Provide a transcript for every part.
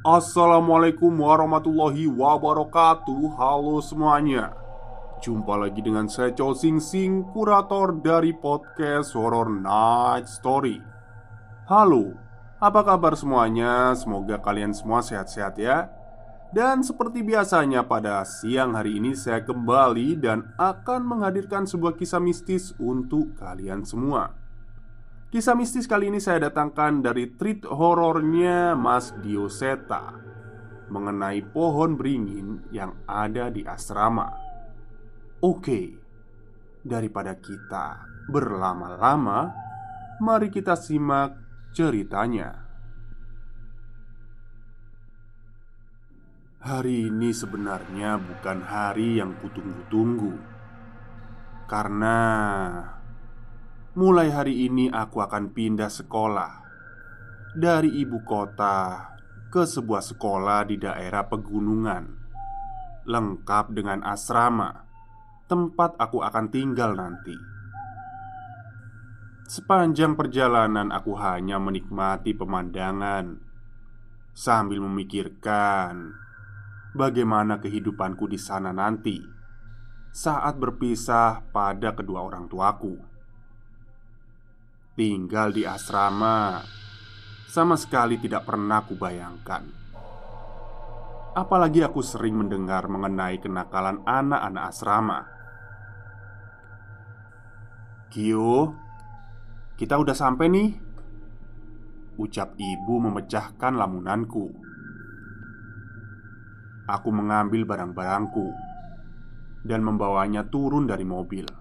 Assalamualaikum warahmatullahi wabarakatuh. Halo semuanya. Jumpa lagi dengan saya Chow Sing Sing Kurator dari podcast Horror Night Story. Halo, apa kabar semuanya? Semoga kalian semua sehat-sehat ya. Dan seperti biasanya pada siang hari ini saya kembali Dan akan menghadirkan sebuah kisah mistis untuk kalian semua Kisah mistis kali ini saya datangkan dari treat horornya Mas Dioseta Mengenai pohon beringin yang ada di asrama. Oke, daripada kita berlama-lama Mari kita simak ceritanya. Hari ini sebenarnya bukan hari yang kutunggu-tunggu Karena Mulai hari ini aku akan pindah sekolah. Dari ibu kota ke sebuah sekolah di daerah pegunungan. Lengkap dengan asrama. Tempat aku akan tinggal nanti. Sepanjang perjalanan aku hanya menikmati pemandangan. Sambil memikirkan Bagaimana kehidupanku di sana nanti. Saat berpisah pada kedua orang tuaku Tinggal di asrama sama sekali tidak pernah kubayangkan. Apalagi aku sering mendengar mengenai kenakalan anak-anak asrama. Gio, kita udah sampai nih. Ucap ibu memecahkan lamunanku. Aku mengambil barang-barangku dan membawanya turun dari mobil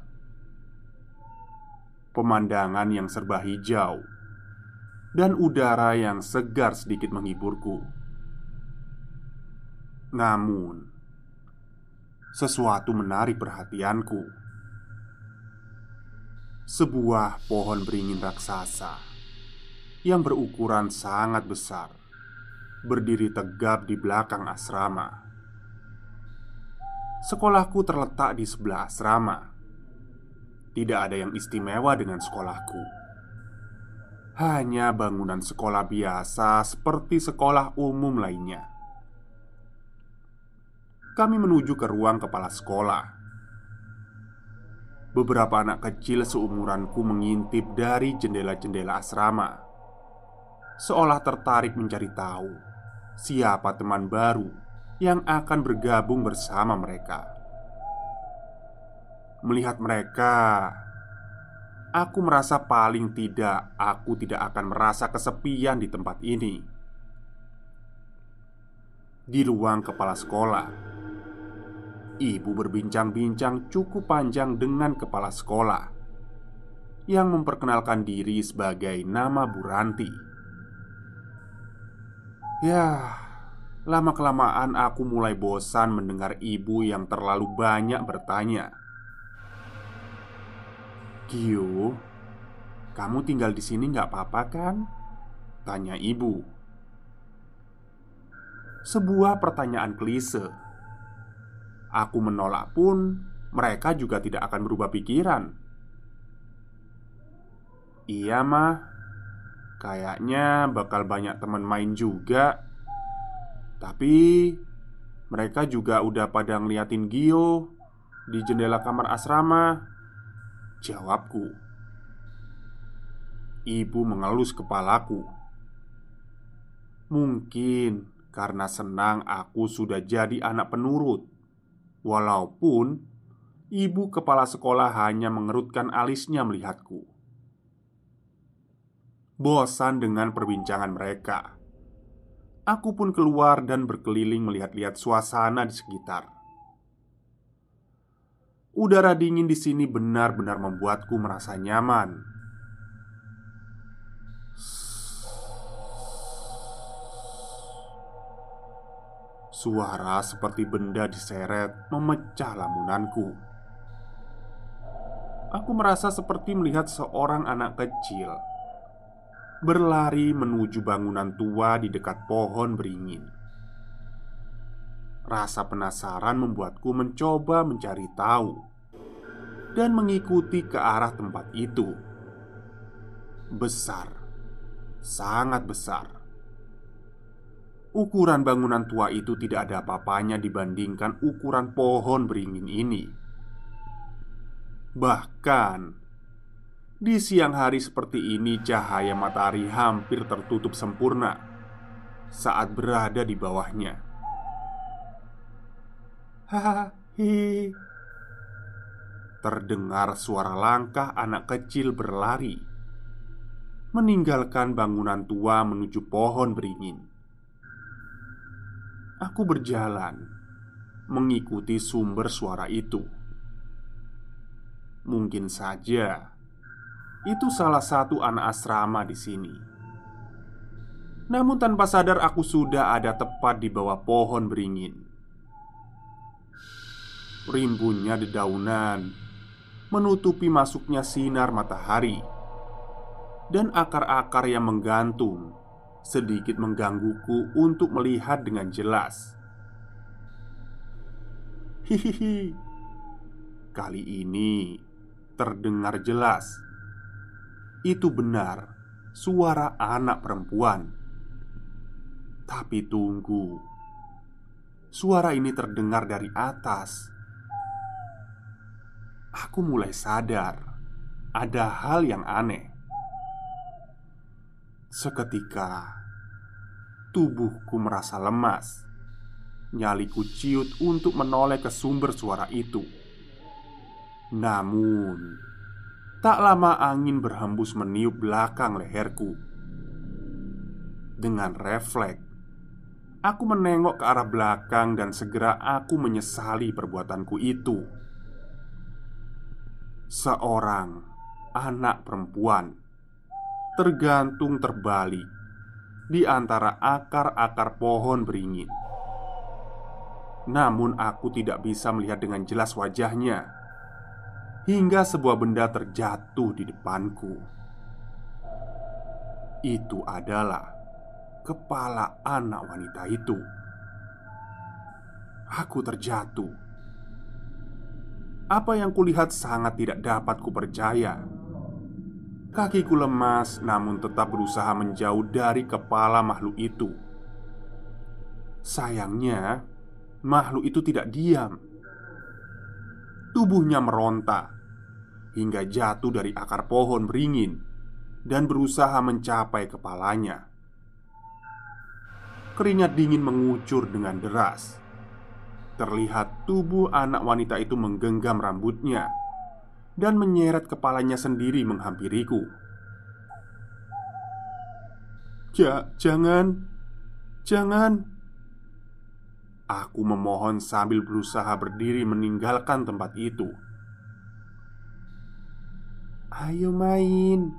pemandangan yang serba hijau, dan udara yang segar sedikit menghiburku. Namun, sesuatu menarik perhatianku. Sebuah pohon beringin raksasa yang berukuran sangat besar berdiri tegap di belakang asrama. Sekolahku terletak di sebelah asrama tidak ada yang istimewa dengan sekolahku. Hanya bangunan sekolah biasa seperti sekolah umum lainnya. Kami menuju ke ruang kepala sekolah. Beberapa anak kecil seumuranku mengintip dari jendela-jendela asrama, seolah tertarik mencari tahu siapa teman baru yang akan bergabung bersama mereka. Melihat mereka, aku merasa paling tidak aku tidak akan merasa kesepian di tempat ini. Di ruang kepala sekolah, ibu berbincang-bincang cukup panjang dengan kepala sekolah yang memperkenalkan diri sebagai nama Buranti. Ya, lama-kelamaan aku mulai bosan mendengar ibu yang terlalu banyak bertanya. Gio, kamu tinggal di sini nggak apa-apa kan? Tanya ibu. Sebuah pertanyaan klise. Aku menolak pun Mereka juga tidak akan berubah pikiran. Iya mah Kayaknya bakal banyak teman main juga. Tapi Mereka juga udah pada ngeliatin Gio Di jendela kamar asrama Jawabku. Ibu mengelus kepalaku. Mungkin karena senang aku sudah jadi anak penurut. Walaupun ibu kepala sekolah hanya mengerutkan alisnya melihatku. Bosan dengan perbincangan mereka. Aku pun keluar dan berkeliling melihat-lihat suasana di sekitar Udara dingin di sini benar-benar membuatku merasa nyaman. Suara seperti benda diseret memecah lamunanku. Aku merasa seperti melihat seorang anak kecil berlari menuju bangunan tua di dekat pohon beringin. Rasa penasaran membuatku mencoba mencari tahu dan mengikuti ke arah tempat itu. Besar, sangat besar. Ukuran bangunan tua itu tidak ada apa-apanya dibandingkan ukuran pohon beringin ini. Bahkan di siang hari seperti ini, cahaya matahari hampir tertutup sempurna saat berada di bawahnya. Hahaha Terdengar suara langkah anak kecil berlari. Meninggalkan bangunan tua menuju pohon beringin. Aku berjalan Mengikuti sumber suara itu. Mungkin saja Itu salah satu anak asrama di sini. Namun tanpa sadar aku sudah ada tepat di bawah pohon beringin. Rimbunnya dedaunan menutupi masuknya sinar matahari, dan akar-akar yang menggantung sedikit menggangguku untuk melihat dengan jelas. Hihihi, kali ini terdengar jelas. Itu benar suara anak perempuan, tapi tunggu, suara ini terdengar dari atas aku mulai sadar ada hal yang aneh. Seketika, tubuhku merasa lemas. Nyaliku ciut untuk menoleh ke sumber suara itu. Namun, tak lama angin berhembus meniup belakang leherku. Dengan refleks, aku menengok ke arah belakang dan segera aku menyesali perbuatanku itu seorang anak perempuan tergantung terbalik di antara akar-akar pohon beringin. Namun, aku tidak bisa melihat dengan jelas wajahnya hingga sebuah benda terjatuh di depanku. Itu adalah kepala anak wanita itu. Aku terjatuh apa yang kulihat sangat tidak dapat kupercaya. Kakiku lemas, namun tetap berusaha menjauh dari kepala makhluk itu. Sayangnya, makhluk itu tidak diam. Tubuhnya meronta hingga jatuh dari akar pohon beringin dan berusaha mencapai kepalanya. Keringat dingin mengucur dengan deras. Terlihat tubuh anak wanita itu menggenggam rambutnya dan menyeret kepalanya sendiri menghampiriku. Ja, jangan, jangan. Aku memohon sambil berusaha berdiri meninggalkan tempat itu. Ayo main.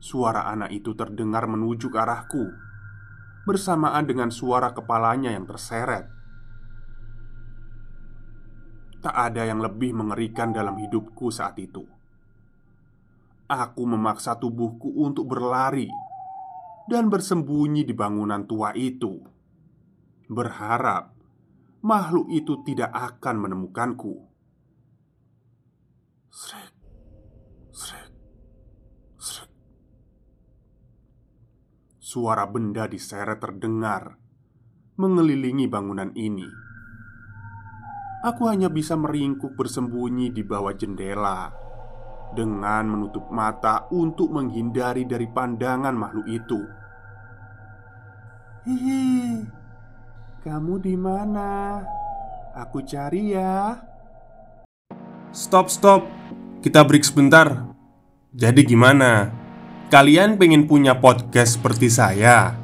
Suara anak itu terdengar menuju ke arahku, bersamaan dengan suara kepalanya yang terseret. Tak ada yang lebih mengerikan dalam hidupku saat itu. Aku memaksa tubuhku untuk berlari dan bersembunyi di bangunan tua itu, berharap makhluk itu tidak akan menemukanku. Srek, srek, srek. Suara benda diseret terdengar mengelilingi bangunan ini Aku hanya bisa meringkuk bersembunyi di bawah jendela dengan menutup mata untuk menghindari dari pandangan makhluk itu. Hihi, kamu di mana? Aku cari ya. Stop, stop. Kita break sebentar. Jadi gimana? Kalian pengen punya podcast seperti saya?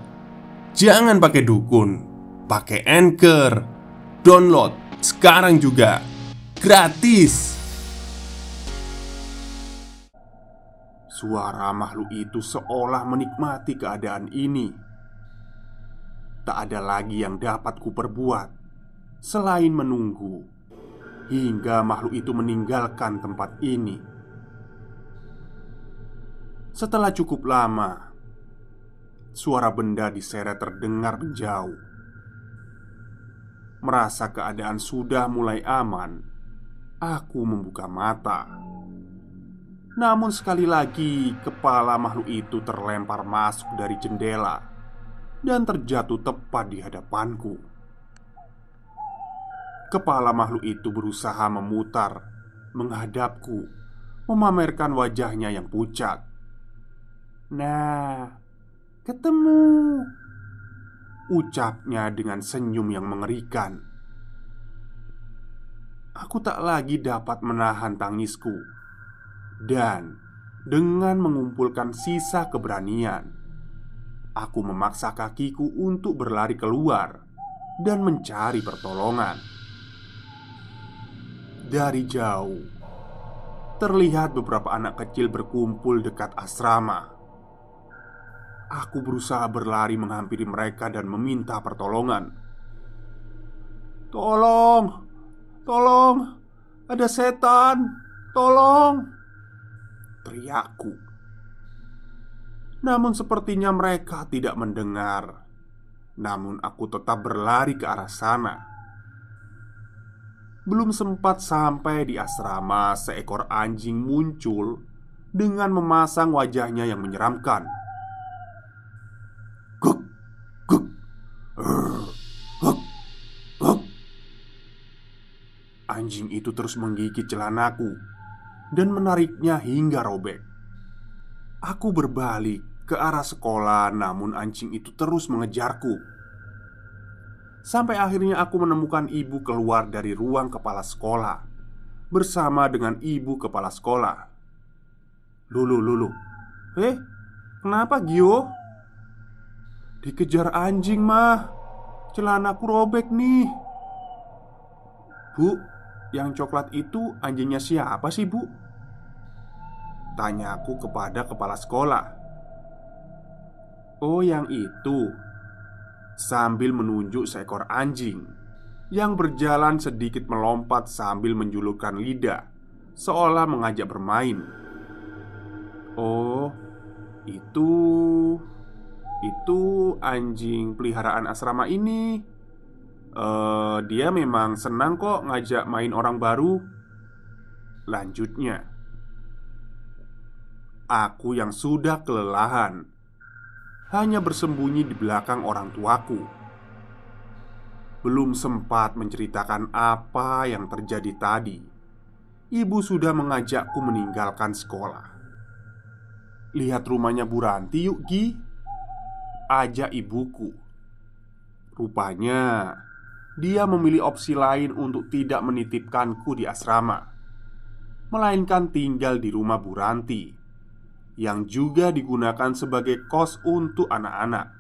Jangan pakai dukun, pakai Anchor. Download sekarang juga. Gratis. Suara makhluk itu seolah menikmati keadaan ini. Tak ada lagi yang dapat kuperbuat selain menunggu hingga makhluk itu meninggalkan tempat ini. Setelah cukup lama, suara benda diseret terdengar menjauh. Merasa keadaan sudah mulai aman, aku membuka mata. Namun, sekali lagi kepala makhluk itu terlempar masuk dari jendela dan terjatuh tepat di hadapanku. Kepala makhluk itu berusaha memutar menghadapku, memamerkan wajahnya yang pucat. "Nah, ketemu!" Ucapnya dengan senyum yang mengerikan. Aku tak lagi dapat menahan tangisku, dan dengan mengumpulkan sisa keberanian, aku memaksa kakiku untuk berlari keluar dan mencari pertolongan. Dari jauh terlihat beberapa anak kecil berkumpul dekat asrama. Aku berusaha berlari menghampiri mereka dan meminta pertolongan. "Tolong, tolong, ada setan, tolong!" teriakku. Namun, sepertinya mereka tidak mendengar. Namun, aku tetap berlari ke arah sana. Belum sempat sampai di asrama, seekor anjing muncul dengan memasang wajahnya yang menyeramkan. Anjing itu terus menggigit celanaku dan menariknya hingga robek. Aku berbalik ke arah sekolah, namun anjing itu terus mengejarku. Sampai akhirnya aku menemukan ibu keluar dari ruang kepala sekolah Bersama dengan ibu kepala sekolah Lulu, Lulu Eh, kenapa Gio? Dikejar anjing mah Celanaku robek nih Bu, yang coklat itu anjingnya siapa sih bu? Tanya aku kepada kepala sekolah Oh yang itu sambil menunjuk seekor anjing yang berjalan sedikit melompat sambil menjulurkan lidah, seolah mengajak bermain. Oh, itu itu anjing peliharaan asrama ini. Uh, dia memang senang kok ngajak main orang baru. Lanjutnya, aku yang sudah kelelahan hanya bersembunyi di belakang orang tuaku. Belum sempat menceritakan apa yang terjadi tadi, ibu sudah mengajakku meninggalkan sekolah. Lihat rumahnya Bu Ranti yuk Gi Ajak ibuku Rupanya Dia memilih opsi lain untuk tidak menitipkanku di asrama Melainkan tinggal di rumah Bu Ranti yang juga digunakan sebagai kos untuk anak-anak.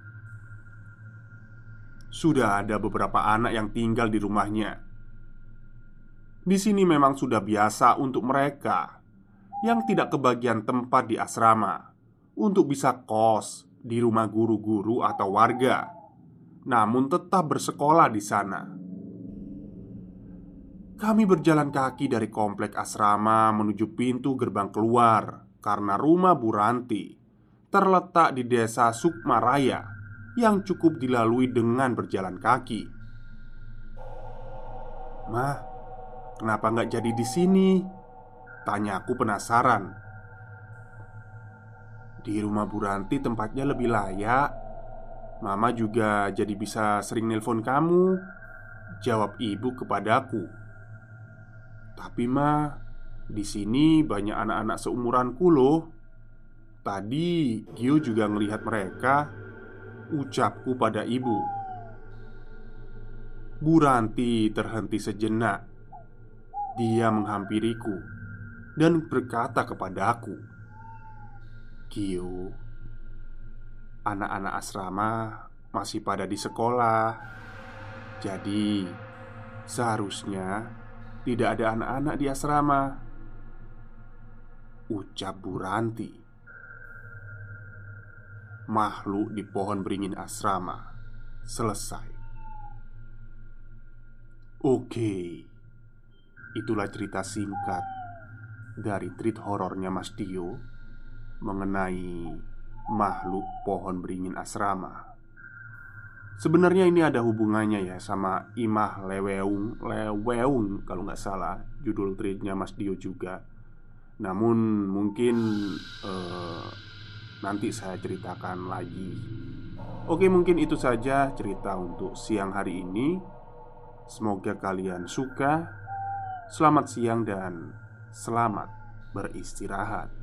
Sudah ada beberapa anak yang tinggal di rumahnya. Di sini memang sudah biasa untuk mereka yang tidak kebagian tempat di asrama untuk bisa kos di rumah guru-guru atau warga, namun tetap bersekolah di sana. Kami berjalan kaki dari komplek asrama menuju pintu gerbang keluar karena rumah Buranti terletak di desa Sukmaraya yang cukup dilalui dengan berjalan kaki. Mah, kenapa nggak jadi di sini? Tanya aku penasaran. Di rumah Buranti tempatnya lebih layak. Mama juga jadi bisa sering nelpon kamu. Jawab ibu kepadaku. Tapi mah, Di sini banyak anak-anak seumuranku loh. Tadi Gio juga melihat mereka. Ucapku pada ibu. Bu Ranti terhenti sejenak. Dia menghampiriku dan berkata kepadaku, "Gio, anak-anak asrama masih pada di sekolah. Jadi, seharusnya tidak ada anak-anak di asrama." Ucap Bu Ranti. Makhluk di pohon beringin asrama selesai. Oke, itulah cerita singkat dari treat horornya Mas Dio mengenai makhluk pohon beringin asrama. Sebenarnya ini ada hubungannya ya sama Imah Leweung Leweung kalau nggak salah judul treatnya Mas Dio juga. Namun mungkin eh, nanti saya ceritakan lagi. Oke mungkin itu saja cerita untuk siang hari ini. Semoga kalian suka. Selamat siang dan selamat beristirahat.